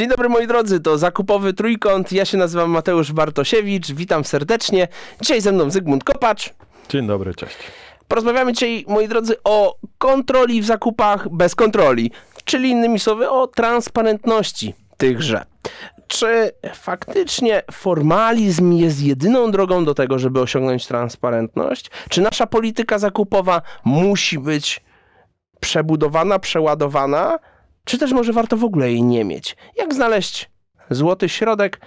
Dzień dobry moi drodzy, to Zakupowy Trójkąt. Ja się nazywam Mateusz Bartosiewicz, witam serdecznie. Dzisiaj ze mną Zygmunt Kopacz. Dzień dobry, cześć. Porozmawiamy dzisiaj, moi drodzy, o kontroli w zakupach bez kontroli, czyli innymi słowy o transparentności tychże. Czy faktycznie formalizm jest jedyną drogą do tego, żeby osiągnąć transparentność? Czy nasza polityka zakupowa musi być przebudowana, przeładowana? Czy też może warto w ogóle jej nie mieć? Jak znaleźć złoty środek?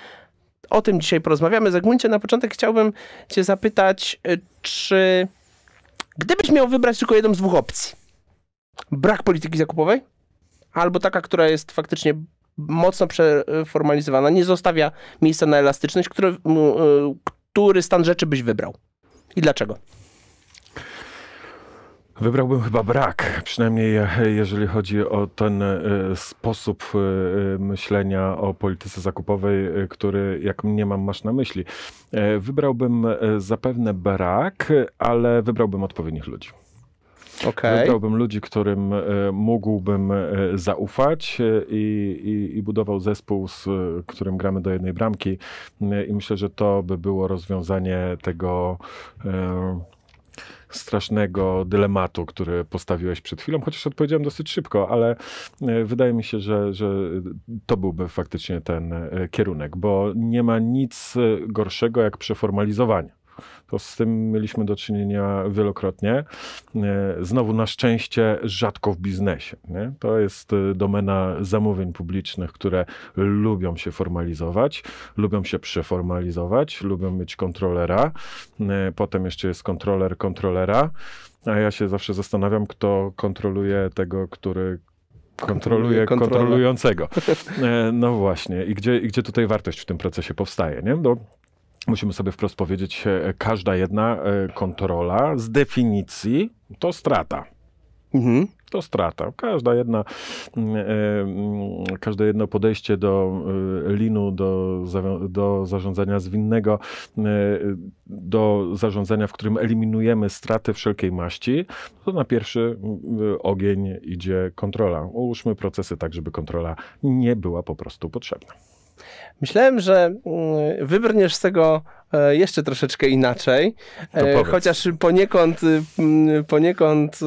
O tym dzisiaj porozmawiamy. Zagmundcie, na początek chciałbym cię zapytać, y, czy gdybyś miał wybrać tylko jedną z dwóch opcji, brak polityki zakupowej, albo taka, która jest faktycznie mocno przeformalizowana, nie zostawia miejsca na elastyczność, który, y, który stan rzeczy byś wybrał? I dlaczego? Wybrałbym chyba brak, przynajmniej jeżeli chodzi o ten e, sposób e, myślenia o polityce zakupowej, e, który jak nie mam masz na myśli. Wybrałbym zapewne brak, ale wybrałbym odpowiednich ludzi. Okay. Wybrałbym ludzi, którym mógłbym zaufać i, i, i, budował zespół, z którym gramy do jednej bramki. I myślę, że to by było rozwiązanie tego strasznego dylematu, który postawiłeś przed chwilą, chociaż odpowiedziałem dosyć szybko, ale e, wydaje mi się, że, że to byłby faktycznie ten e, kierunek, bo nie ma nic e, gorszego jak przeformalizowanie. To z tym mieliśmy do czynienia wielokrotnie. E, znowu na szczęście rzadko w biznesie. Nie? To jest e, domena zamówień publicznych, które lubią się formalizować, lubią się przeformalizować, lubią mieć kontrolera. E, potem jeszcze jest kontroler kontrolera. A ja się zawsze zastanawiam, kto kontroluje tego, który kontroluje kontrolującego. No właśnie. I gdzie, i gdzie tutaj wartość w tym procesie powstaje? Nie? No, musimy sobie wprost powiedzieć, e, każda jedna e, kontrola z definicji to strata. Mhm. To strata. Każda jedna, mm, e, mm, każde jedno podejście do linu, do, do zarządzania zwinnego, do zarządzania, w którym eliminujemy straty wszelkiej maści, to na pierwszy ogień idzie kontrola. Ułóżmy procesy tak, żeby kontrola nie była po prostu potrzebna. Myślałem, że mm, wybrniesz z tego e, jeszcze troszeczkę inaczej, e, chociaż poniekąd, mm, poniekąd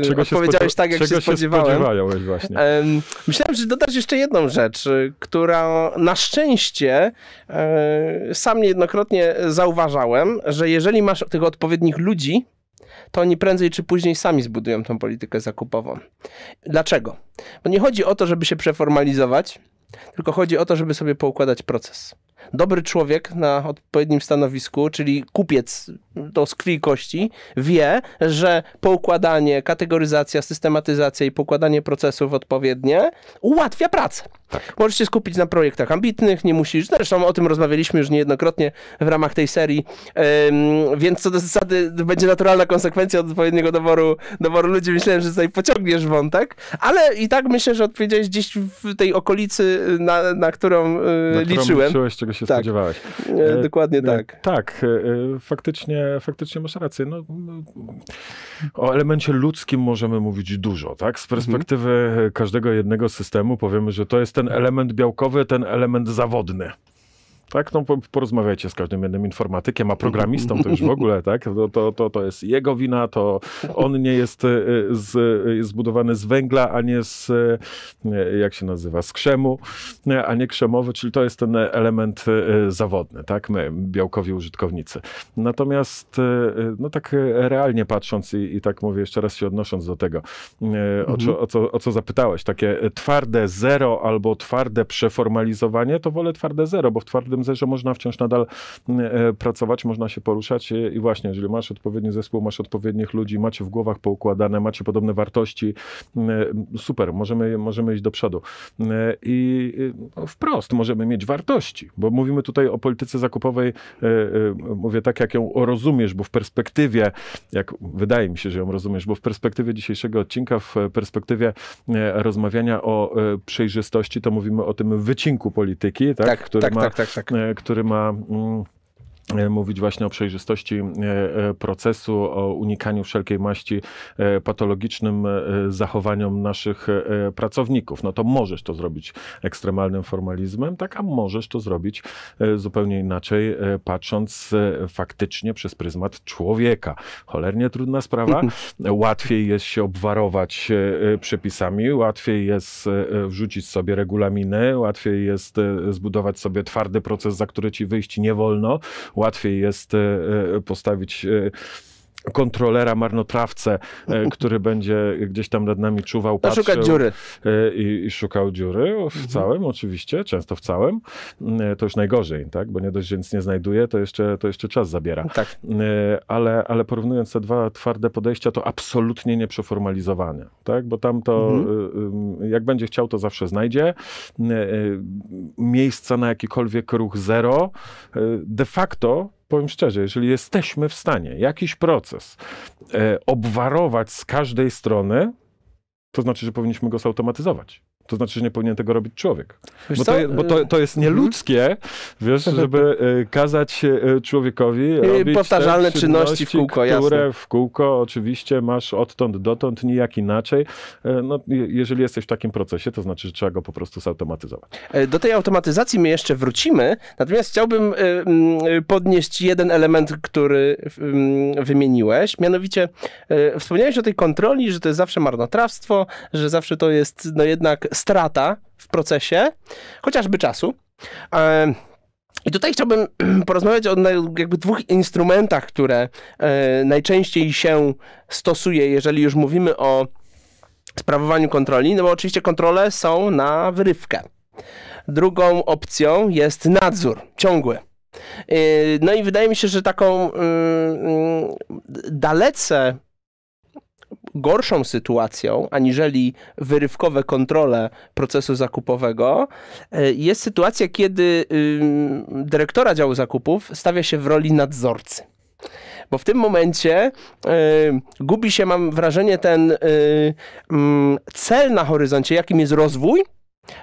e, czego odpowiedziałeś tak, jak czego się spodziewałem. Się właśnie. Myślałem, że dodasz jeszcze jedną rzecz, która na szczęście sam niejednokrotnie zauważałem, że jeżeli masz tych odpowiednich ludzi, to oni prędzej czy później sami zbudują tą politykę zakupową. Dlaczego? Bo nie chodzi o to, żeby się przeformalizować, tylko chodzi o to, żeby sobie poukładać proces. Dobry człowiek na odpowiednim stanowisku, czyli kupiec to z krwi kości, wie, że poukładanie, kategoryzacja, systematyzacja i poukładanie procesów odpowiednie ułatwia pracę. Tak. Możesz się skupić na projektach ambitnych, nie musisz, zresztą o tym rozmawialiśmy już niejednokrotnie w ramach tej serii, um, więc co do zasady będzie naturalna konsekwencja od odpowiedniego doboru, doboru ludzi. Myślałem, że tutaj pociągniesz wątek, ale i tak myślę, że odpowiedziałeś gdzieś w tej okolicy, na, na którą e, na liczyłem. Którą czego się tak. spodziewałeś. E, dokładnie e, tak. Tak, faktycznie, faktycznie masz rację. No, o elemencie ludzkim możemy mówić dużo, tak? Z perspektywy mhm. każdego jednego systemu powiemy, że to jest ten element białkowy, ten element zawodny. Tak, no porozmawiajcie z każdym jednym informatykiem, a programistą to już w ogóle, tak, to, to, to jest jego wina, to on nie jest, y, z, jest zbudowany z węgla, a nie z, y, jak się nazywa, z krzemu, a nie krzemowy, czyli to jest ten element zawodny, tak, my, białkowi użytkownicy. Natomiast, no tak realnie patrząc i, i tak mówię jeszcze raz się odnosząc do tego, o, co, o, co, o co zapytałeś, takie twarde zero albo twarde przeformalizowanie, to wolę twarde zero, bo w twardym że można wciąż nadal e, pracować, można się poruszać i właśnie, jeżeli masz odpowiedni zespół, masz odpowiednich ludzi, macie w głowach poukładane, macie podobne wartości, super, możemy, możemy iść do przodu. I no, wprost możemy mieć wartości, bo mówimy tutaj o polityce zakupowej, e, e, mówię tak, jak ją rozumiesz, bo w perspektywie, jak wydaje mi się, że ją rozumiesz, bo w perspektywie dzisiejszego odcinka, w perspektywie rozmawiania o przejrzystości, to mówimy o tym wycinku polityki, tak, tak który tak, ma tak, tak, tak. E, który ma mm, E, mówić właśnie o przejrzystości e, e, procesu, o unikaniu wszelkiej maści patologicznym zachowaniom naszych pracowników. No to możesz to zrobić ekstremalnym formalizmem, tak, a możesz to zrobić zupełnie inaczej, patrząc faktycznie przez pryzmat człowieka. Cholernie trudna sprawa. Łatwiej jest się obwarować przepisami, łatwiej jest wrzucić sobie regulaminy, łatwiej jest zbudować sobie twardy proces, za który ci wyjść nie wolno, łatwiej jest e, e, postawić e, kontrolera, marnotrawcę, który będzie gdzieś tam nad nami czuwał, patrzył szukać dziury. I, I, szukał dziury w mhm. całym, oczywiście, często w całym. To już najgorzej, tak? Bo nie dość, że nic nie znajduje, to jeszcze, to jeszcze czas zabiera. Tak. Ale, ale porównując te dwa twarde podejścia, to absolutnie nieprzeformalizowane, tak? Bo tam to, mhm. jak będzie chciał, to zawsze znajdzie. Miejsca na jakikolwiek ruch zero. De facto powiem szczerze, jeżeli jesteśmy w stanie jakiś proces e, obwarować z każdej strony, to znaczy, że powinniśmy go zautomatyzować. To znaczy, że nie powinien tego robić człowiek. bo, to, bo to, to, jest nieludzkie, wiesz, żeby e, kazać e, człowiekowi robić powtarzalne czynności, w kółko, które jasne. w kółko oczywiście masz odtąd dotąd, nijak inaczej. E, no, jeżeli jesteś w takim procesie, to znaczy, że trzeba go po prostu zautomatyzować. Do tej automatyzacji my jeszcze wrócimy, natomiast chciałbym podnieść jeden element, który wymieniłeś, mianowicie wspomniałeś o tej kontroli, że to jest zawsze marnotrawstwo, że zawsze to jest no jednak strata w procesie, chociażby czasu. I tutaj chciałbym porozmawiać o jakby dwóch instrumentach, które e, najczęściej się stosuje, jeżeli już mówimy o sprawowaniu kontroli, no bo oczywiście kontrole są na wyrywkę. Drugą opcją jest nadzór ciągły. E, no i wydaje mi się, że taką mm, mm, dalece gorszą sytuacją, aniżeli wyrywkowe kontrole procesu zakupowego, e, jest sytuacja, kiedy dyrektora działu zakupów stawia się w roli nadzorcy. Bo w tym momencie y, gubi się, mam wrażenie, ten y, cel na horyzoncie, jakim jest rozwój,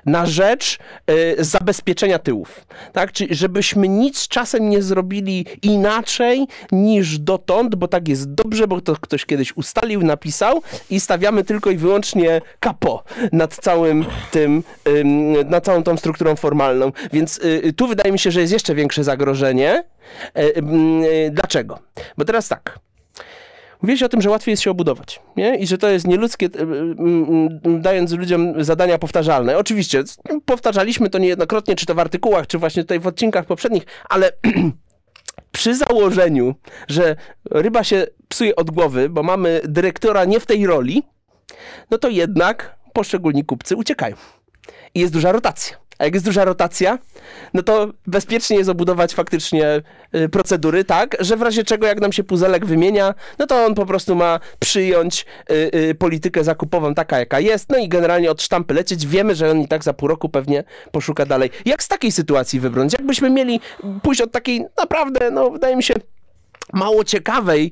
na rzecz y, zabezpieczenia tyłów. Tak? Czyli żebyśmy nic czasem nie zrobili inaczej niż dotąd, bo tak jest dobrze, bo to ktoś kiedyś ustalił, napisał i stawiamy tylko i wyłącznie kapo nad całym tym, y, nad całą tą strukturą formalną. Więc y, tu wydaje mi się, że jest jeszcze większe zagrożenie. Dlaczego? Bo teraz tak. Mówiłeś o tym, że łatwiej jest się obudować nie? i że to jest nieludzkie, e, dając ludziom zadania powtarzalne. Oczywiście, powtarzaliśmy to niejednokrotnie, czy to w artykułach, czy właśnie tutaj w odcinkach poprzednich, ale przy założeniu, że ryba się psuje od głowy, bo mamy dyrektora nie w tej roli, no to jednak poszczególni kupcy uciekają. I jest duża rotacja. A jak jest duża rotacja, no to bezpiecznie jest obudować faktycznie y, procedury tak, że w razie czego jak nam się puzelek wymienia, no to on po prostu ma przyjąć y, y, politykę zakupową taka, jaka jest, no i generalnie od sztampy lecieć. Wiemy, że on i tak za pół roku pewnie poszuka dalej. Jak z takiej sytuacji wybrnąć? Jakbyśmy mieli pójść od takiej naprawdę, no wydaje mi się, mało ciekawej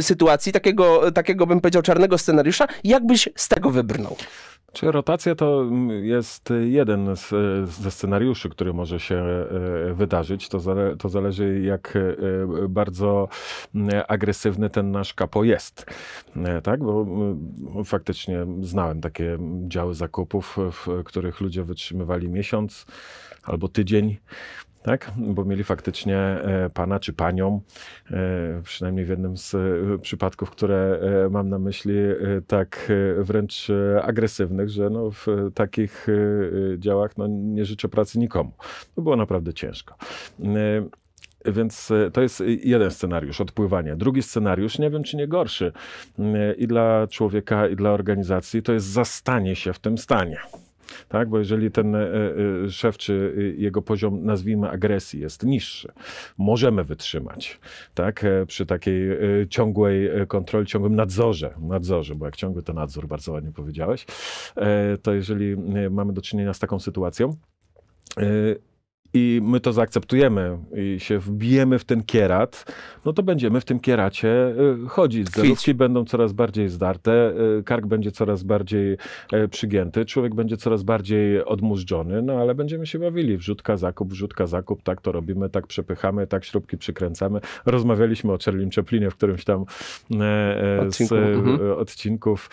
sytuacji, takiego, takiego bym powiedział czarnego scenariusza, jakbyś z tego wybrnął? Czy rotacja to jest jeden z, ze scenariuszy, który może się e, wydarzyć. To, zale, to zależy, jak e, bardzo agresywny ten nasz kapo jest. E, tak? Bo faktycznie znałem takie działy zakupów, w których ludzie wytrzymywali miesiąc albo tydzień tak? Bo mieli faktycznie e, pana czy panią, e, przynajmniej w jednym z e, przypadków, które mam na myśli, tak wręcz agresywnych, że no w takich działach no nie życzę pracy nikomu. To było naprawdę ciężko. Więc to jest jeden scenariusz, odpływanie. Drugi scenariusz, nie wiem czy nie gorszy, i dla człowieka, i dla organizacji, to jest zastanie się w tym stanie tak? Bo jeżeli ten e, e, szef czy jego poziom, nazwijmy agresji jest niższy, możemy wytrzymać, tak? E, przy takiej ciągłej kontroli, ciągłym nadzorze, nadzorze, bo jak ciągły to nadzór, bardzo ładnie powiedziałeś, to jeżeli mamy do czynienia z taką sytuacją, i my to zaakceptujemy i się wbijemy w ten kierat, no to będziemy w tym kieracie y, chodzić. Zerówki będą coraz bardziej zdarte, y, kark będzie coraz bardziej e, przygięty, człowiek będzie coraz bardziej odmurzczony, no ale będziemy się bawili. Wrzutka, zakup, wrzutka, zakup, tak to robimy, tak przepychamy, tak śrubki przykręcamy. Rozmawialiśmy o Charlie Chaplinie w którymś tam e, e, Odcinku. z mhm. odcinków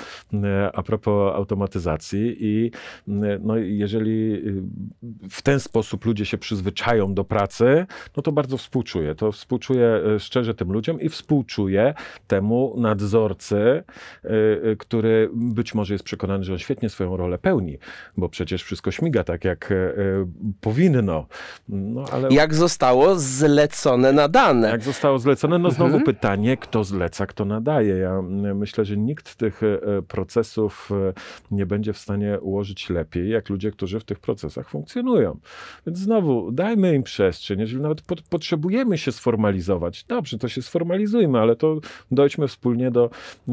a propos automatyzacji i no, jeżeli y, w ten sposób ludzie się przyzwyczają do pracy, no to bardzo współczuję. To współczuję e, szczerze tym ludziom i współczuję temu nadzorcy, e, e, który być może jest przekonany, że on świetnie swoją rolę pełni, bo przecież wszystko śmiga tak, jak powinno. No, ale... Jak zostało zlecone nadane. Jak zostało zlecone, no znowu mhm. pytanie, kto zleca, kto nadaje. Ja myślę, że nikt tych procesów nie będzie w stanie ułożyć lepiej, jak ludzie, którzy w tych procesach funkcjonują. Więc znowu, dajmy im przestrzeń. Jeżeli nawet po, potrzebujemy się sformalizować, dobrze, to się sformalizujmy, ale to dojdźmy wspólnie do, e,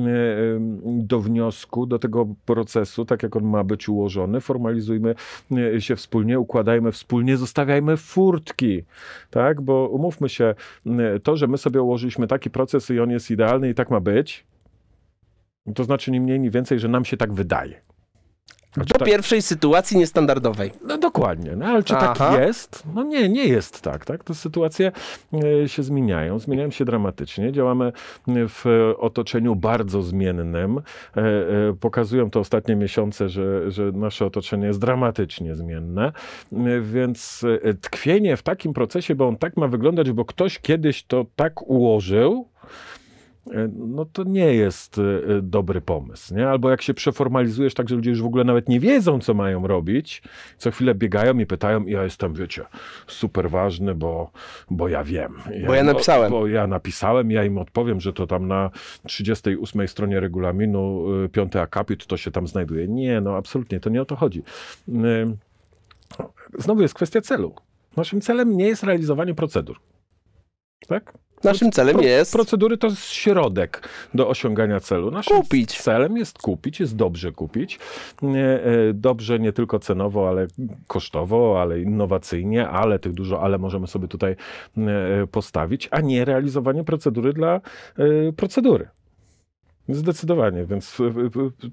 do wniosku, do tego procesu, tak jak on ma być ułożony. Formalizujmy e, się wspólnie, układajmy wspólnie, zostawiajmy furtki, tak? Bo umówmy się, e, to, że my sobie ułożyliśmy taki proces i on jest idealny i tak ma być, to znaczy ni mniej, ni więcej, że nam się tak wydaje. Znaczy, Do tak... pierwszej sytuacji niestandardowej. No dokładnie, no, ale czy tak Aha. tak jest? No nie, nie jest tak, tak. Te sytuacje e, się zmieniają, zmieniają się dramatycznie. Działamy w otoczeniu bardzo zmiennym. E, e, pokazują to ostatnie miesiące, że, że nasze otoczenie jest dramatycznie zmienne, więc tkwienie w takim procesie, bo on tak ma wyglądać, bo ktoś kiedyś to tak ułożył, E, no to nie jest e, dobry pomysł. Nie? Albo jak się przeformalizujesz tak, że ludzie już w ogóle nawet nie wiedzą, co mają robić, co chwilę biegają i pytają, ja jestem, wiecie, super ważny, bo, bo ja wiem. Ja, bo ja napisałem. Bo, bo ja napisałem, ja im odpowiem, że to tam na 38 stronie regulaminu, e, piąty akapit, to się tam znajduje. Nie, no absolutnie, to nie o to chodzi. Znowu jest kwestia celu. Naszym celem nie jest realizowanie procedur. Tak? Naszym celem Pro, jest. Procedury to jest środek do osiągania celu. Naszym kupić. celem jest kupić, jest dobrze kupić. Nie, dobrze nie tylko cenowo, ale kosztowo, ale innowacyjnie, ale tych dużo, ale możemy sobie tutaj postawić, a nie realizowanie procedury dla e, procedury. Zdecydowanie, więc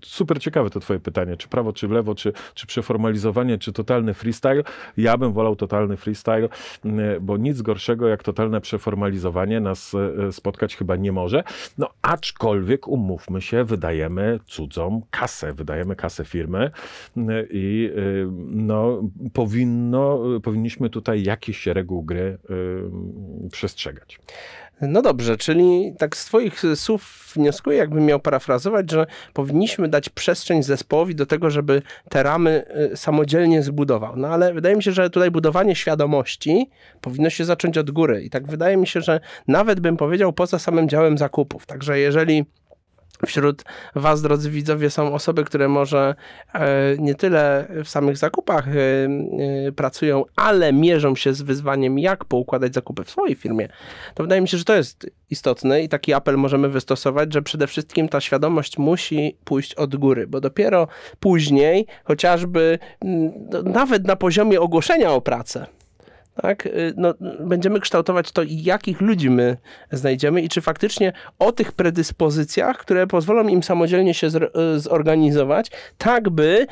super ciekawe to twoje pytanie, czy prawo, czy w lewo, czy, czy przeformalizowanie, czy totalny freestyle. Ja bym wolał totalny freestyle, bo nic gorszego jak totalne przeformalizowanie nas e, spotkać chyba nie może. No aczkolwiek umówmy się, wydajemy cudzą kasę, wydajemy kasę firmy i e, no powinno, powinniśmy tutaj jakichś reguł gry e, przestrzegać. No dobrze, czyli tak z Twoich słów wnioskuję, jakbym miał parafrazować, że powinniśmy dać przestrzeń zespołowi do tego, żeby te ramy y, samodzielnie zbudował. No ale wydaje mi się, że tutaj budowanie świadomości powinno się zacząć od góry. I tak wydaje mi się, że nawet bym powiedział poza samym działem zakupów. Także jeżeli Wśród Was, drodzy widzowie, są osoby, które może e, nie tyle w samych zakupach e, e, pracują, ale mierzą się z wyzwaniem, jak poukładać zakupy w swojej firmie. To wydaje mi się, że to jest istotne i taki apel możemy wystosować, że przede wszystkim ta świadomość musi pójść od góry, bo dopiero później, chociażby nawet na poziomie ogłoszenia o pracę, tak, y, no, będziemy kształtować to, jakich ludzi my znajdziemy i czy faktycznie o tych predyspozycjach, które pozwolą im samodzielnie się y, zorganizować, tak by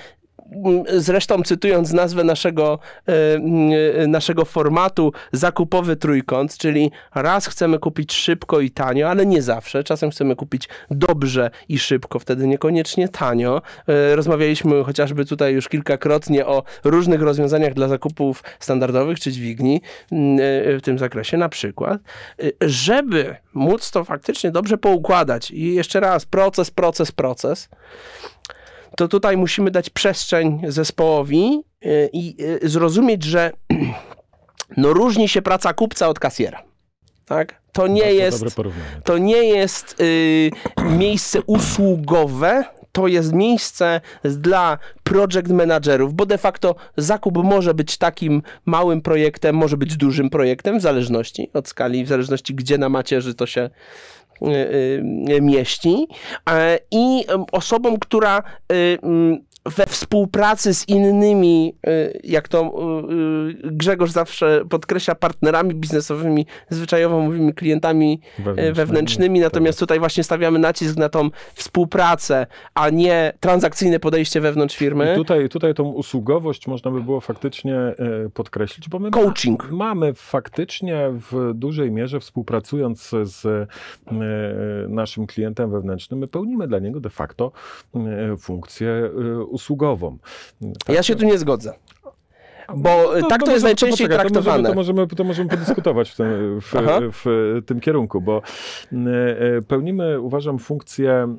zresztą cytując nazwę naszego, e, e, naszego formatu, zakupowy trójkąt, czyli raz chcemy kupić szybko i tanio, ale nie zawsze. Czasem chcemy kupić dobrze i szybko, wtedy niekoniecznie tanio. E, rozmawialiśmy chociażby tutaj już kilkakrotnie o różnych rozwiązaniach dla zakupów standardowych czy dźwigni w tym zakresie na przykład. Żeby móc to faktycznie dobrze poukładać i jeszcze raz proces, proces, proces, to tutaj musimy dać przestrzeń zespołowi y, i y, zrozumieć, że no różni się praca kupca od kasjera. Tak? To nie jest, to nie jest y, miejsce usługowe, to jest miejsce dla project managerów, bo de facto zakup może być takim małym projektem, może być dużym projektem, w zależności od skali, w zależności gdzie na macierzy to się mieści i osobą, która y, we współpracy z innymi, y, jak to y, Grzegorz zawsze podkreśla, partnerami biznesowymi, zwyczajowo mówimy klientami wewnętrznymi, wewnętrznymi natomiast tutaj właśnie stawiamy nacisk na tą współpracę, a nie transakcyjne podejście wewnątrz firmy. I tutaj, tutaj tą usługowość można by było faktycznie podkreślić, bo my Coaching. Ma, mamy faktycznie w dużej mierze współpracując z naszym klientem wewnętrznym, my pełnimy dla niego de facto funkcję usługową. Tak? Ja się tu nie zgodzę. Bo no, tak to, to jest najczęściej poczekaj, traktowane. To możemy, to możemy, to możemy podyskutować w tym, w, w, w tym kierunku, bo e, e, pełnimy, uważam, funkcję,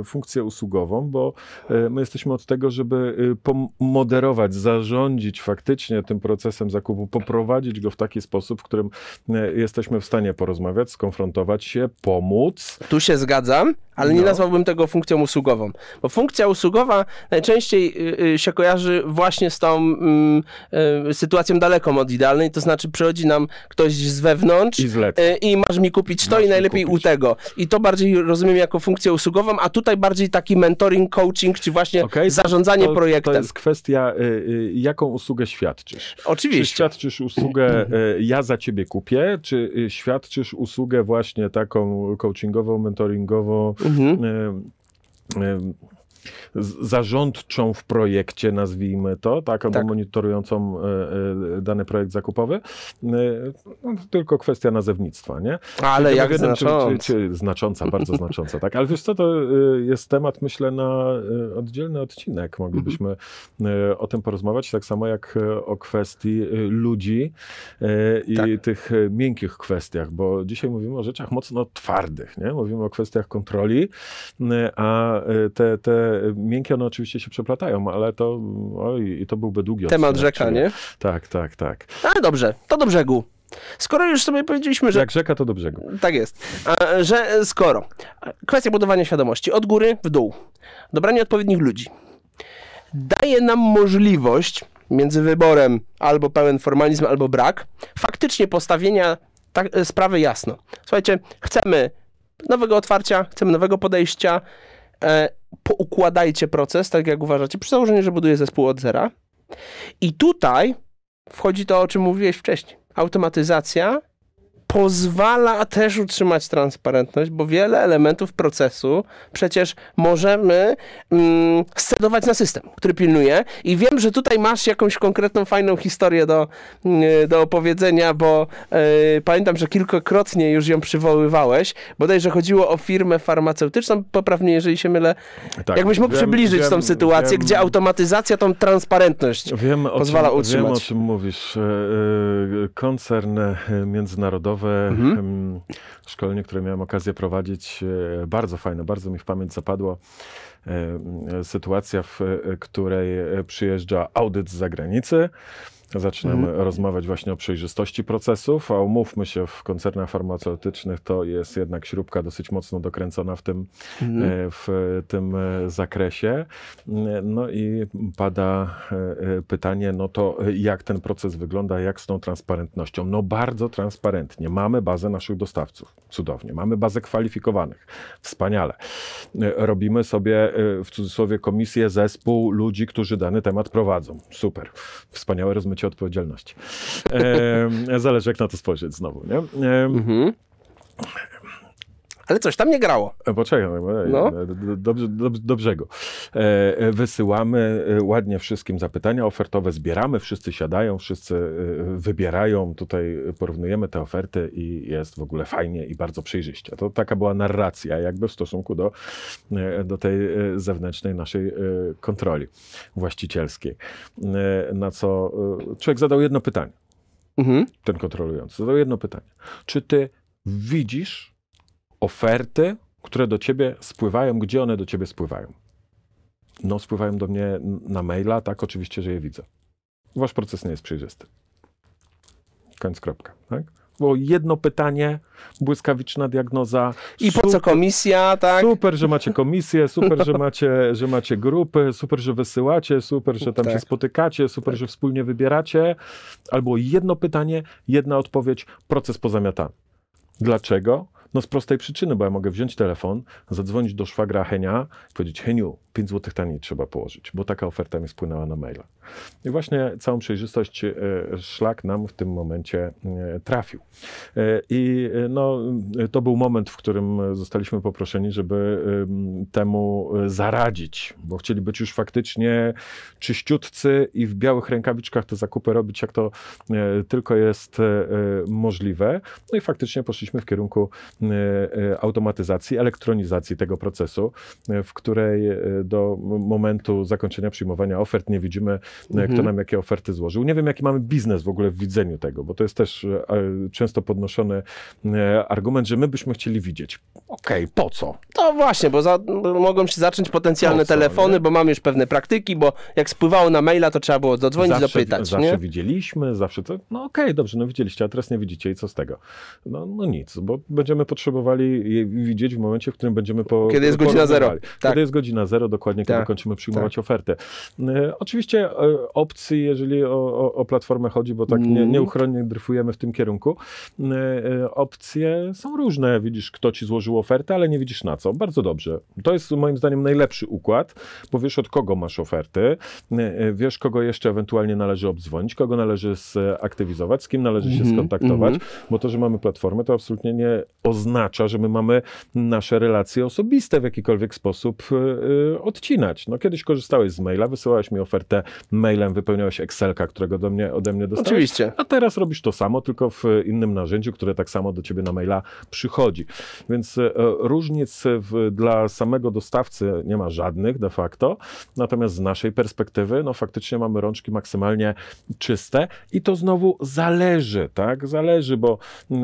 e, funkcję usługową, bo my jesteśmy od tego, żeby pomoderować, zarządzić faktycznie tym procesem zakupu, poprowadzić go w taki sposób, w którym jesteśmy w stanie porozmawiać, skonfrontować się, pomóc. Tu się zgadzam, ale nie no. nazwałbym tego funkcją usługową, bo funkcja usługowa najczęściej y, y, się kojarzy właśnie z tą mm, y, sytuacją daleką od idealnej, to znaczy przychodzi nam ktoś z wewnątrz i, i masz mi kupić to masz i najlepiej u tego. I to bardziej rozumiem jako funkcję usługową, a tutaj bardziej taki mentoring, coaching, czy właśnie okay, zarządzanie to, projektem. To jest kwestia, jaką usługę świadczysz. Oczywiście. Czy świadczysz usługę ja za ciebie kupię, czy świadczysz usługę właśnie taką coachingową, mentoringową, mhm zarządczą w projekcie, nazwijmy to, tak, albo tak. monitorującą e, e, dany projekt zakupowy, e, no, tylko kwestia nazewnictwa, nie? Ale jak znacząca. Czy, czy, czy, znacząca, bardzo znacząca, tak, ale wiesz co, to jest temat, myślę, na oddzielny odcinek, moglibyśmy mhm. o tym porozmawiać, tak samo jak o kwestii ludzi i tak. tych miękkich kwestiach, bo dzisiaj mówimy o rzeczach mocno twardych, nie? Mówimy o kwestiach kontroli, a te, te miękkie one oczywiście się przeplatają, ale to, oj, to byłby długi Temat rzeka, nie? Tak, tak, tak. Ale dobrze, to do brzegu. Skoro już sobie powiedzieliśmy, że. Jak rzeka, to do brzegu. Tak jest. Że skoro. Kwestia budowania świadomości od góry w dół. Dobranie odpowiednich ludzi. Daje nam możliwość między wyborem albo pełen formalizm, albo brak, faktycznie postawienia tak, sprawy jasno. Słuchajcie, chcemy nowego otwarcia, chcemy nowego podejścia, e, poukładajcie proces, tak jak uważacie, przy założeniu, że buduje zespół od zera. I tutaj wchodzi to, o czym mówiłeś wcześniej. Automatyzacja pozwala też utrzymać transparentność, bo wiele elementów procesu przecież możemy mm, scedować na system, który pilnuje. I wiem, że tutaj masz jakąś konkretną, fajną historię do, mm, do opowiedzenia, bo y, pamiętam, że kilkakrotnie już ją przywoływałeś. Bodajże chodziło o firmę farmaceutyczną, poprawnie, jeżeli się mylę. Tak, Jakbyś mógł wiem, przybliżyć wiem, tą sytuację, wiem, gdzie automatyzacja tą transparentność pozwala czym, utrzymać. Wiem, o czym mówisz. E, e, koncern międzynarodowy mhm. szkolenie, które miałem okazję prowadzić, e, bardzo fajne, bardzo mi w pamięć zapadło. E, sytuacja, w której przyjeżdża audyt z zagranicy Zaczynamy mhm. rozmawiać właśnie o przejrzystości procesów, a umówmy się, w koncernach farmaceutycznych to jest jednak śrubka dosyć mocno dokręcona w tym, mhm. E, w tym e, zakresie. No i pada e, pytanie, no to jak ten proces wygląda, jak z tą transparentnością? No bardzo transparentnie. Mamy bazę naszych dostawców, cudownie. Mamy bazę kwalifikowanych, wspaniale. Robimy sobie w cudzysłowie komisję, zespół ludzi, którzy dany temat prowadzą. Super. Wspaniałe rozmycie poczucie odpowiedzialności. E, zależy, jak na to spojrzeć znowu, nie? E, mhm. Ale coś tam nie grało. E, poczekaj, no. no. Do, do, do, do, brzegu. E, wysyłamy ładnie wszystkim zapytania ofertowe, zbieramy, wszyscy siadają, wszyscy wybierają, tutaj porównujemy te oferty i jest w ogóle fajnie i bardzo przejrzyście. To taka była narracja jakby w stosunku do, do tej zewnętrznej naszej kontroli właścicielskiej. Na co człowiek zadał jedno pytanie. Mhm. Ten kontrolujący zadał jedno pytanie. Czy ty widzisz oferty, które do ciebie spływają, gdzie one do ciebie spływają? No, spływają do mnie na maila, tak, oczywiście, że je widzę. Wasz proces nie jest przejrzysty. Koniec, kropka, tak? Było jedno pytanie, błyskawiczna diagnoza. I super, po co komisja, tak? Super, że macie komisję, super, że macie, że macie grupy, super, że wysyłacie, super, że tam tak. się spotykacie, super, tak. że wspólnie wybieracie. Albo jedno pytanie, jedna odpowiedź, proces pozamiatany. Dlaczego? No z prostej przyczyny, bo ja mogę wziąć telefon, zadzwonić do szwagra Henia i powiedzieć, Heniu, 5 zł taniej trzeba położyć, bo taka oferta mi spłynęła na maila. I właśnie całą przejrzystość e, szlak nam w tym momencie e, trafił. E, I no, to był moment, w którym zostaliśmy poproszeni, żeby temu zaradzić, bo chcieli być już faktycznie czyściutcy i w białych rękawiczkach te zakupy robić, jak to tylko jest możliwe. No i faktycznie poszliśmy w kierunku automatyzacji, elektronizacji tego procesu, w której do momentu zakończenia przyjmowania ofert nie widzimy, mhm. kto nam jakie oferty złożył. Nie wiem, jaki mamy biznes w ogóle w widzeniu tego, bo to jest też e, często podnoszony e, argument, że my byśmy chcieli widzieć. Okej, okay, po co? No właśnie, bo za, mogą się zacząć potencjalne co, telefony, nie? bo mamy już pewne praktyki, bo jak spływało na maila, to trzeba było dodzwonić, zawsze, zapytać. Zawsze nie? widzieliśmy, zawsze to, no okej, okay, dobrze, no widzieliście, a teraz nie widzicie i co z tego? No, no nic, bo będziemy potrzebowali je widzieć w momencie, w którym będziemy po... Kiedy jest godzina zero. Tak. Kiedy jest godzina zero, dokładnie, kiedy tak. kończymy przyjmować tak. ofertę. E, oczywiście e, opcji, jeżeli o, o, o platformę chodzi, bo tak nie, mhm. nieuchronnie dryfujemy w tym kierunku, e, opcje są różne. Widzisz, kto ci złożył ofertę, ale nie widzisz na co. Bardzo dobrze. To jest moim zdaniem najlepszy układ, bo wiesz od kogo masz oferty, wiesz kogo jeszcze ewentualnie należy obdzwonić, kogo należy zaktywizować, z kim należy się mhm. skontaktować, mhm. bo to, że mamy platformę, to absolutnie nie oznacza, że my mamy nasze relacje osobiste w jakikolwiek sposób odcinać. No kiedyś korzystałeś z maila, wysyłałeś mi ofertę mailem, wypełniałeś Excelka, którego do mnie, ode mnie dostałeś. Oczywiście. A teraz robisz to samo, tylko w innym narzędziu, które tak samo do ciebie na maila przychodzi. Więc e, różnic w, dla samego dostawcy nie ma żadnych de facto, natomiast z naszej perspektywy, no faktycznie mamy rączki maksymalnie czyste i to znowu zależy, tak? Zależy, bo y,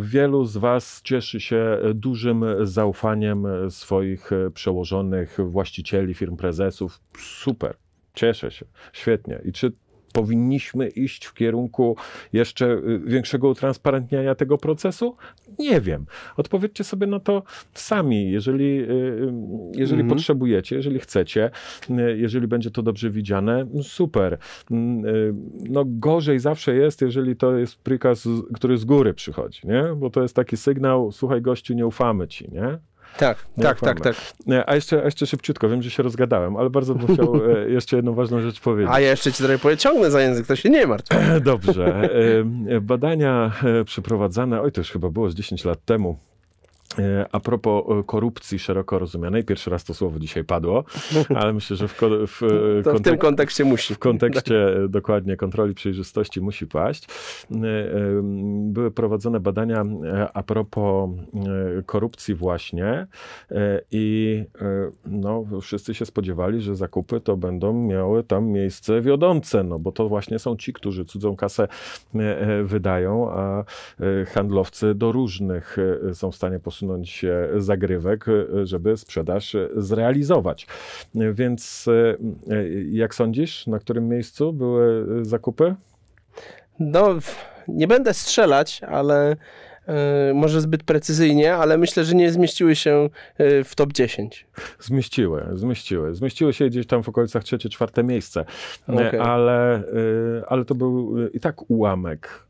wielu z was cieszy się dużym zaufaniem swoich przełożonych, właścicieli firm prezesów. Super, cieszę się, świetnie. I czy powinniśmy iść w kierunku jeszcze y, większego utransparentniania tego procesu? Nie wiem. Odpowiedzcie sobie na to sami. Jeżeli, y, y, jeżeli mhm. potrzebujecie, jeżeli chcecie, jeżeli będzie to dobrze widziane, no super. No gorzej zawsze jest, jeżeli to jest prikaz, który z góry przychodzi, nie? Bo to jest taki sygnał, słuchaj gościu, nie ufamy ci, nie? Tak, tak, tak, tak. A jeszcze, a jeszcze szybciutko, wiem, że się rozgadałem, ale bardzo bym chciał e, jeszcze jedną ważną rzecz powiedzieć. A ja jeszcze ci trochę pociągnę za język, to się nie martw. Dobrze. E, badania e, przeprowadzane, oj to już chyba było z 10 lat temu, a propos e, korupcji szeroko rozumianej, pierwszy raz to słowo dzisiaj padło, ale myślę, że w, w, to w tym kontekście musi. W kontekście dokładnie kontroli przejrzystości musi paść. E, były prowadzone badania a propos korupcji właśnie i no, wszyscy się spodziewali, że zakupy to będą miały tam miejsce wiodące, no bo to właśnie są ci, którzy cudzą kasę wydają, a handlowcy do różnych są w stanie posunąć posunąć zagrywek, żeby sprzedaż zrealizować. Więc e, jak sądzisz, na którym miejscu były zakupy? No, nie będę strzelać, ale Yy, może zbyt precyzyjnie, ale myślę, że nie zmieściły się yy, w top 10. Zmieściły, zmieściły. Zmieściły się gdzieś tam w okolicach trzecie, czwarte miejsce, okay. ale, yy, ale to był i tak ułamek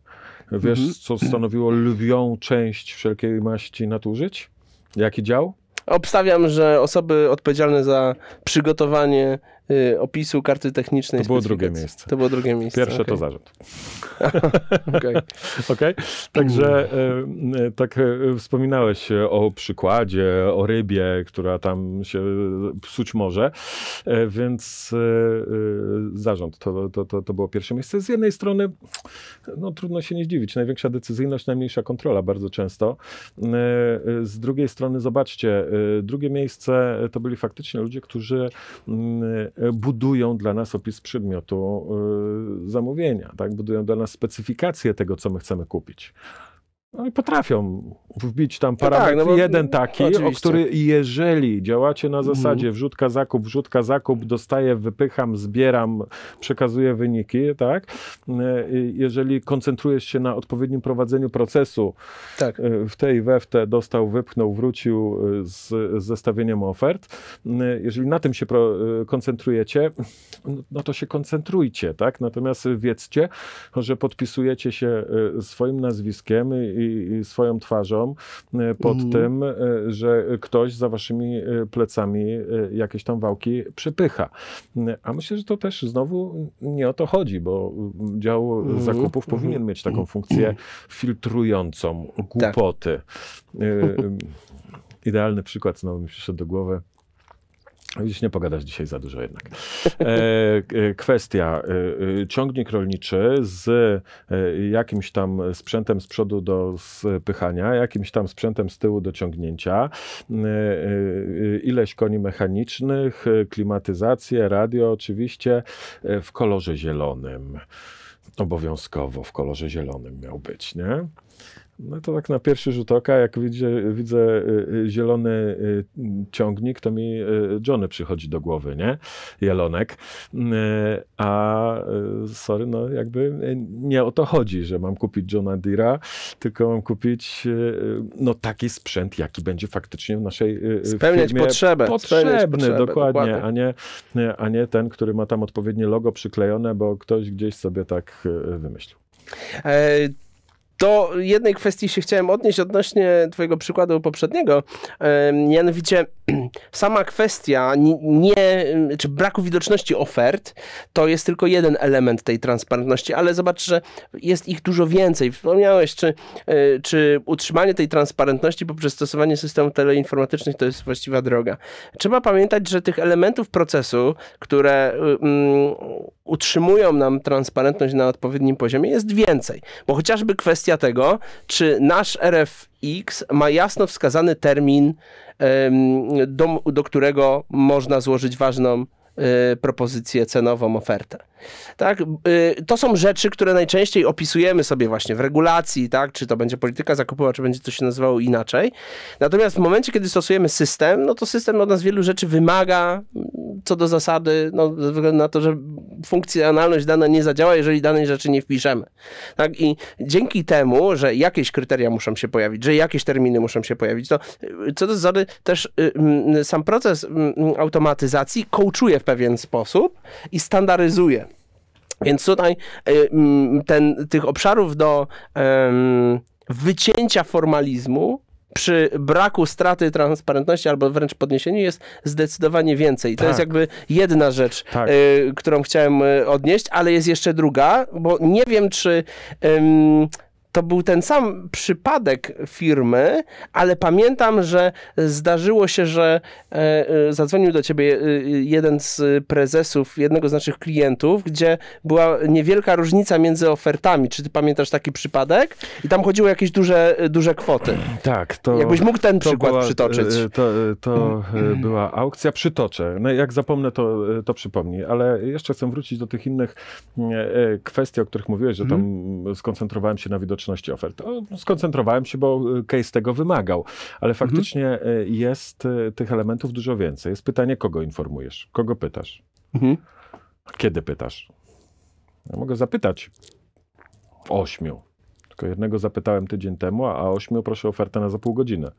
Wiesz, mhm. co stanowiło lwią część wszelkiej maści nadużyć? Jaki dział? Obstawiam, że osoby odpowiedzialne za przygotowanie opisu karty technicznej. To było drugie miejsce. To było drugie miejsce. Pierwsze okay. to zarząd. Okej. Okay. okay. Także e, tak e, wspominałeś o przykładzie, o rybie, która tam się psuć może, e, więc zarząd to, to, to, to było pierwsze miejsce. Z jednej strony, no trudno się nie zdziwić, największa decyzyjność, najmniejsza kontrola bardzo często. Z drugiej strony, zobaczcie, drugie miejsce to byli faktycznie ludzie, którzy mm, budują dla nas opis przedmiotu zamówienia, tak? budują dla nas specyfikację tego, co my chcemy kupić. No i potrafią wbić tam parametr no tak, no jeden taki, oczywiście. o który jeżeli działacie na mhm. zasadzie wrzutka, zakup, wrzutka, zakup, dostaję, wypycham, zbieram, przekazuję wyniki, tak? Jeżeli koncentrujesz się na odpowiednim prowadzeniu procesu, tak. E, w tej we w te dostał, wypchnął, wrócił e, z, z zestawieniem ofert, jeżeli na tym się pro, e, koncentrujecie, no to się koncentrujcie, tak? Natomiast wiedzcie, że podpisujecie się swoim nazwiskiem i i, i swoją twarzą pod mm. tym, że ktoś za waszymi plecami jakieś tam wałki przepycha. A myślę, że to też znowu nie o to chodzi, bo dział mm. zakupów mm. powinien mieć taką funkcję filtrującą tak. głupoty. Tak. Idealny przykład znowu mi przyszedł do głowy. Widzisz, nie pogadasz dzisiaj za dużo jednak. E, e, kwestia. E, ciągnik rolniczy z jakimś tam sprzętem z przodu do spychania, jakimś tam sprzętem z tyłu do ciągnięcia, ileś koni mechanicznych, klimatyzację, radio oczywiście w kolorze zielonym. Obowiązkowo w kolorze zielonym miał być, nie? No to tak na pierwszy rzut oka, jak widzę, widzę y, y, zielony y, ciągnik, to mi Johnny przychodzi do głowy, nie? Jelonek. A sorry, no jakby nie o to chodzi, że mam kupić Johna Deere'a, tylko mam kupić no taki sprzęt, jaki będzie faktycznie w naszej Spełniać firmie potrzebę. Potrzebny, Spełniać potrzebę, dokładnie, dokładnie, A, nie, a nie ten, który ma tam odpowiednie logo przyklejone, bo ktoś gdzieś sobie tak wymyślił. E do jednej kwestii się chciałem odnieść odnośnie twojego przykładu poprzedniego, mianowicie sama kwestia nie, czy braku widoczności ofert to jest tylko jeden element tej transparentności, ale zobacz, że jest ich dużo więcej. Wspomniałeś, czy, e, czy utrzymanie tej transparentności poprzez stosowanie systemów teleinformatycznych to jest właściwa droga. Trzeba pamiętać, że tych elementów procesu, które um, utrzymują nam transparentność na odpowiednim poziomie jest więcej, bo chociażby kwestia tego, czy nasz RFX ma jasno wskazany termin, do, do którego można złożyć ważną y, propozycję cenową, ofertę. Tak? Y, to są rzeczy, które najczęściej opisujemy sobie właśnie w regulacji, tak? czy to będzie polityka zakupowa, czy będzie to się nazywało inaczej. Natomiast w momencie, kiedy stosujemy system, no to system od nas wielu rzeczy wymaga, co do zasady, no, ze względu na to, że funkcjonalność dana nie zadziała, jeżeli danej rzeczy nie wpiszemy. Tak? I dzięki temu, że jakieś kryteria muszą się pojawić, że jakieś terminy muszą się pojawić, to y, co do zasady też y, sam proces automatyzacji coachuje w pewien sposób i standaryzuje. Więc tutaj y, ten, tych obszarów do wycięcia formalizmu przy braku straty transparentności albo wręcz podniesieniu jest zdecydowanie więcej. To jest tak. jakby jedna rzecz, tak. y, którą chciałem y, odnieść, ale jest jeszcze druga, bo nie wiem, czy to był ten sam przypadek firmy, ale pamiętam, że zdarzyło się, że e, e, zadzwonił do ciebie e, jeden z prezesów jednego z naszych klientów, gdzie była niewielka różnica między ofertami. Czy ty pamiętasz taki przypadek? I tam chodziło o jakieś duże, duże kwoty. Tak. To, Jakbyś mógł ten przykład była, przytoczyć. To, to była aukcja. Przytoczę. No jak zapomnę, to, to przypomnij. Ale jeszcze chcę wrócić do tych innych kwestii, o których mówiłeś, że tam mhm. skoncentrowałem się na widoczności widoczności ofert. Skoncentrowałem się, bo y, case tego wymagał, ale mhm. faktycznie mhm. jest y, tych elementów dużo więcej. Jest pytanie, kogo informujesz, kogo pytasz, mhm. kiedy pytasz. Ja mogę zapytać ośmiu. Tylko jednego zapytałem tydzień temu, a ośmiu proszę ofertę na za pół godziny.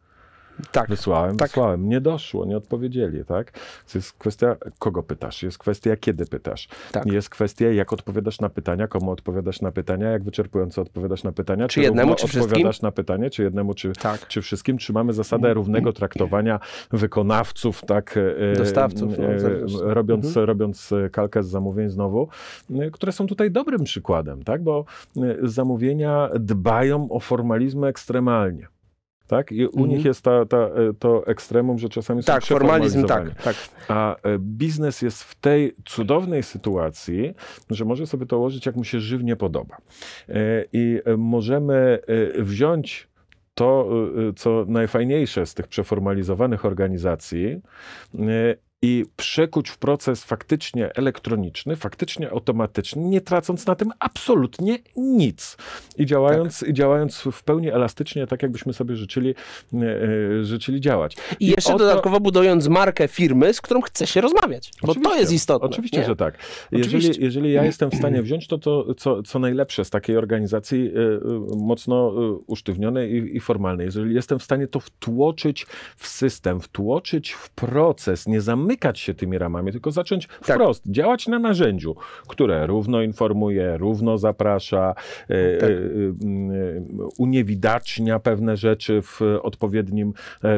Tak. Wysłałem, tak. wysłałem. Nie doszło, nie odpowiedzieli, tak? To jest kwestia, kogo pytasz, jest kwestia, kiedy pytasz. Tak. Jest kwestia, jak odpowiadasz na pytania, komu odpowiadasz na pytania, jak wyczerpująco odpowiadasz na pytania. Czy, czy jednemu, czy odpowiadasz wszystkim? na pytanie, czy jednemu, czy, tak. czy wszystkim. Czy mamy zasadę równego traktowania wykonawców, tak? E, Dostawców. No, robiąc, mhm. robiąc kalkę z zamówień znowu, które są tutaj dobrym przykładem, tak? Bo zamówienia dbają o formalizmy ekstremalnie. Tak? I u mhm. nich jest ta, ta, e, to ekstremum, że czasami tak, są formalizm, tak, tak. A e, biznes jest w tej cudownej sytuacji, że może sobie to ułożyć, jak mu się żywnie podoba. E, I możemy wziąć to, co najfajniejsze z tych przeformalizowanych organizacji i przekuć w proces faktycznie elektroniczny, faktycznie automatyczny, nie tracąc na tym absolutnie nic. I działając, tak. i działając w pełni elastycznie, tak jakbyśmy sobie życzyli, e, e życzyli działać. I, I jeszcze oto... dodatkowo budując markę firmy, z którą chce się rozmawiać, bo to jest istotne. Oczywiście, nie? że tak. Jeżeli, jeżeli ja jestem w stanie wziąć to, to co, co najlepsze z takiej organizacji e, mocno usztywnionej i, i formalnej, jeżeli jestem w stanie to wtłoczyć w system, wtłoczyć w proces, nie zamykać zamykać się tymi ramami, tylko zacząć tak. wprost działać na narzędziu, które równo informuje, równo zaprasza, e, tak. uniewidacznia pewne rzeczy w odpowiednim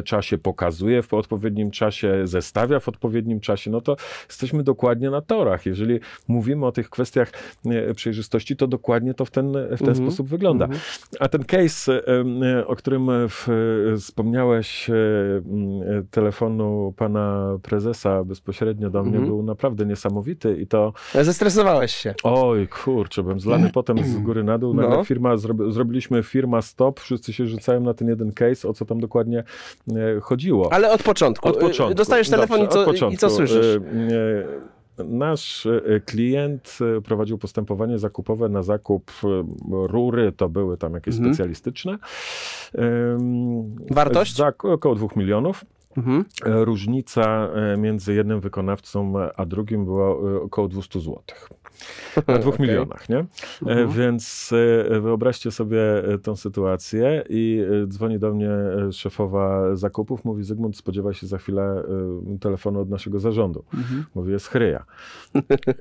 czasie, pokazuje w odpowiednim czasie, zestawia w odpowiednim czasie, no to jesteśmy dokładnie na torach. Jeżeli mówimy o tych kwestiach przejrzystości, to dokładnie to w ten, w ten mhm. sposób wygląda. Mhm. A ten case, o którym w, wspomniałeś, telefonu pana prezesa bezpośrednio do mnie mhm. był naprawdę niesamowity i to... Zestresowałeś się. Oj, kurczę, byłem zlany potem z góry na dół. No. Firma, zrobiliśmy firma stop, wszyscy się rzucają na ten jeden case, o co tam dokładnie e, chodziło. Ale od początku. Od początku. Dostajesz telefon Dobrze, i, co, i co słyszysz? E, nasz e, klient prowadził postępowanie zakupowe na zakup rury, to były tam jakieś mhm. specjalistyczne. Wartość? Za około dwóch milionów. Mhm. Różnica między jednym wykonawcą a drugim była około 200 złotych. Na dwóch okay. milionach, nie? E, mhm. Więc e, wyobraźcie sobie e, tą sytuację i dzwoni do mnie szefowa zakupów, mówi Zygmunt, spodziewa się za chwilę telefonu od naszego zarządu. Mhm. Mówi, jest chryja.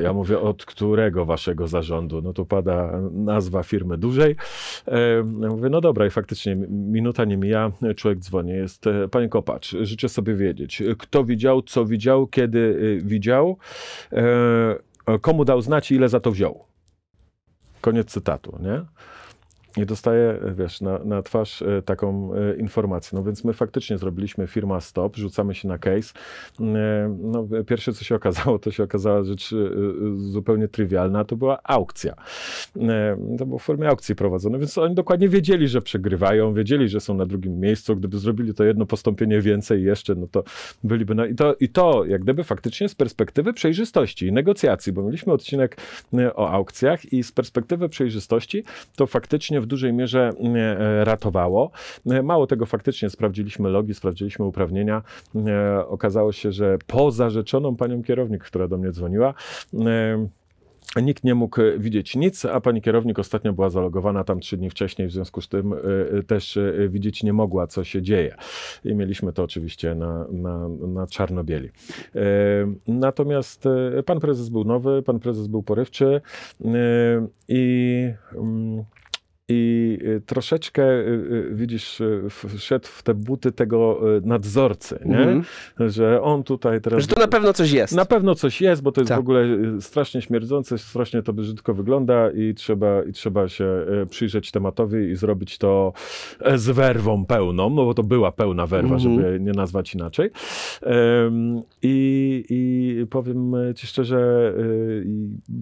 Ja mówię, od którego waszego zarządu? No to pada nazwa firmy dużej. Ja mówię, no dobra i faktycznie minuta nie mija, człowiek dzwoni, jest, panie Kopacz, życzę sobie wiedzieć, kto widział, co widział, kiedy widział, komu dał znać i ile za to wziął. Koniec cytatu, nie? I dostaję, wiesz, na, na twarz e, taką e, informację. No więc my faktycznie zrobiliśmy firma stop, rzucamy się na case. E, no, pierwsze, co się okazało, to się okazała rzecz zupełnie trywialna, to była aukcja. To było w formie aukcji prowadzone, więc oni dokładnie wiedzieli, że przegrywają, wiedzieli, że są na drugim miejscu. Gdyby zrobili to jedno postąpienie więcej jeszcze, no to byliby na... I to, i to jak gdyby faktycznie z perspektywy przejrzystości i negocjacji, bo mieliśmy odcinek o aukcjach i z perspektywy przejrzystości to faktycznie w dużej mierze e, ratowało. E, mało tego, faktycznie sprawdziliśmy logi, sprawdziliśmy uprawnienia. E, okazało się, że poza rzeczoną panią kierownik, która do mnie dzwoniła, Nikt nie mógł widzieć nic, a pani kierownik ostatnio była zalogowana tam trzy dni wcześniej, w związku z tym też widzieć nie mogła, co się dzieje. I mieliśmy to oczywiście na, na, na czarno-bieli. Natomiast pan prezes był nowy, pan prezes był porywczy i mm, i y, troszeczkę, y, y, widzisz, wszedł w te buty tego nadzorcy, nie? Mm. Że on tutaj teraz... Że to na pewno coś jest. Na pewno coś jest, bo to jest tak. w ogóle strasznie śmierdzące, strasznie to brzydko wygląda i trzeba, i trzeba się przyjrzeć tematowi i zrobić to e, z werwą pełną, no bo to była pełna werwa, mm. żeby nie nazwać inaczej. I, I powiem ci szczerze,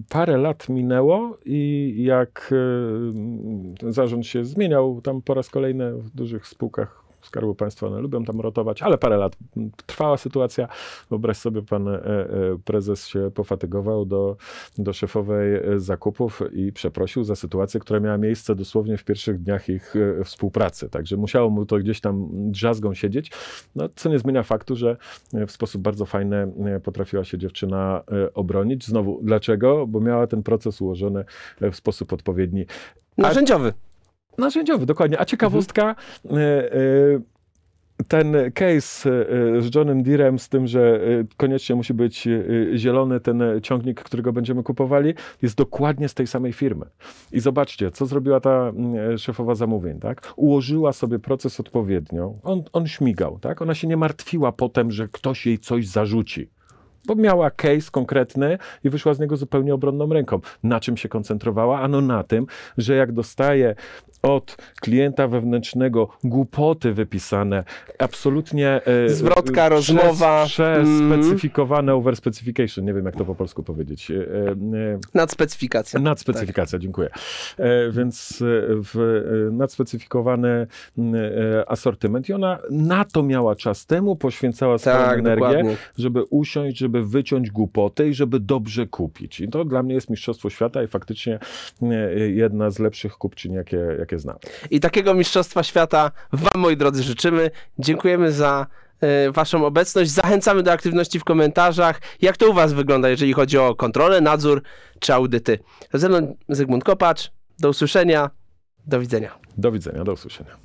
parę lat minęło i jak zarząd się zmieniał tam po raz kolejny w dużych spółkach Skarbu Państwa, one lubią tam rotować, ale parę lat trwała sytuacja. Wyobraź sobie, pan e, e, prezes się pofatygował do, do szefowej e, zakupów i przeprosił za sytuację, która miała miejsce dosłownie w pierwszych dniach ich współpracy. Także musiało mu to gdzieś tam drzazgą siedzieć, no, co nie zmienia faktu, że w sposób bardzo fajny potrafiła się dziewczyna obronić. Znowu, dlaczego? Bo miała ten proces ułożony w sposób odpowiedni. Narzędziowy. Narzędziowy, dokładnie. A ciekawostka, mhm. ten case e, z Johnem Deerem, z tym, że koniecznie musi być zielony ten ciągnik, którego będziemy kupowali, jest dokładnie z tej samej firmy. I zobaczcie, co zrobiła ta szefowa zamówień, tak? Ułożyła sobie proces odpowiednio. On, on śmigał, tak? Ona się nie martwiła potem, że ktoś jej coś zarzuci bo miała case konkretny i wyszła z niego zupełnie obronną ręką. Na czym się koncentrowała? Ano na tym, że jak dostaje od klienta wewnętrznego głupoty wypisane, absolutnie... E, Zwrotka, przez, rozmowa. Przespecyfikowane mm. overspecification, nie wiem jak to po polsku powiedzieć. E, e, nadspecyfikacja. Nadspecyfikacja, tak. dziękuję. E, więc e, w, e, nadspecyfikowany asortyment i ona na to miała czas temu, poświęcała swoją tak, energię, dokładnie. żeby usiąść, żeby wyciąć głupoty i żeby dobrze kupić. I to dla mnie jest mistrzostwo świata i faktycznie jedna z lepszych kupczyń, jakie, jakie jakie znam. I takiego Mistrzostwa Świata Wam, moi drodzy, życzymy. Dziękujemy za e, Waszą obecność. Zachęcamy do aktywności w komentarzach. Jak to u Was wygląda, jeżeli chodzi o kontrolę, nadzór czy audyty? Ze mną Zygmunt Kopacz. Do usłyszenia. Do widzenia. Do widzenia, do usłyszenia.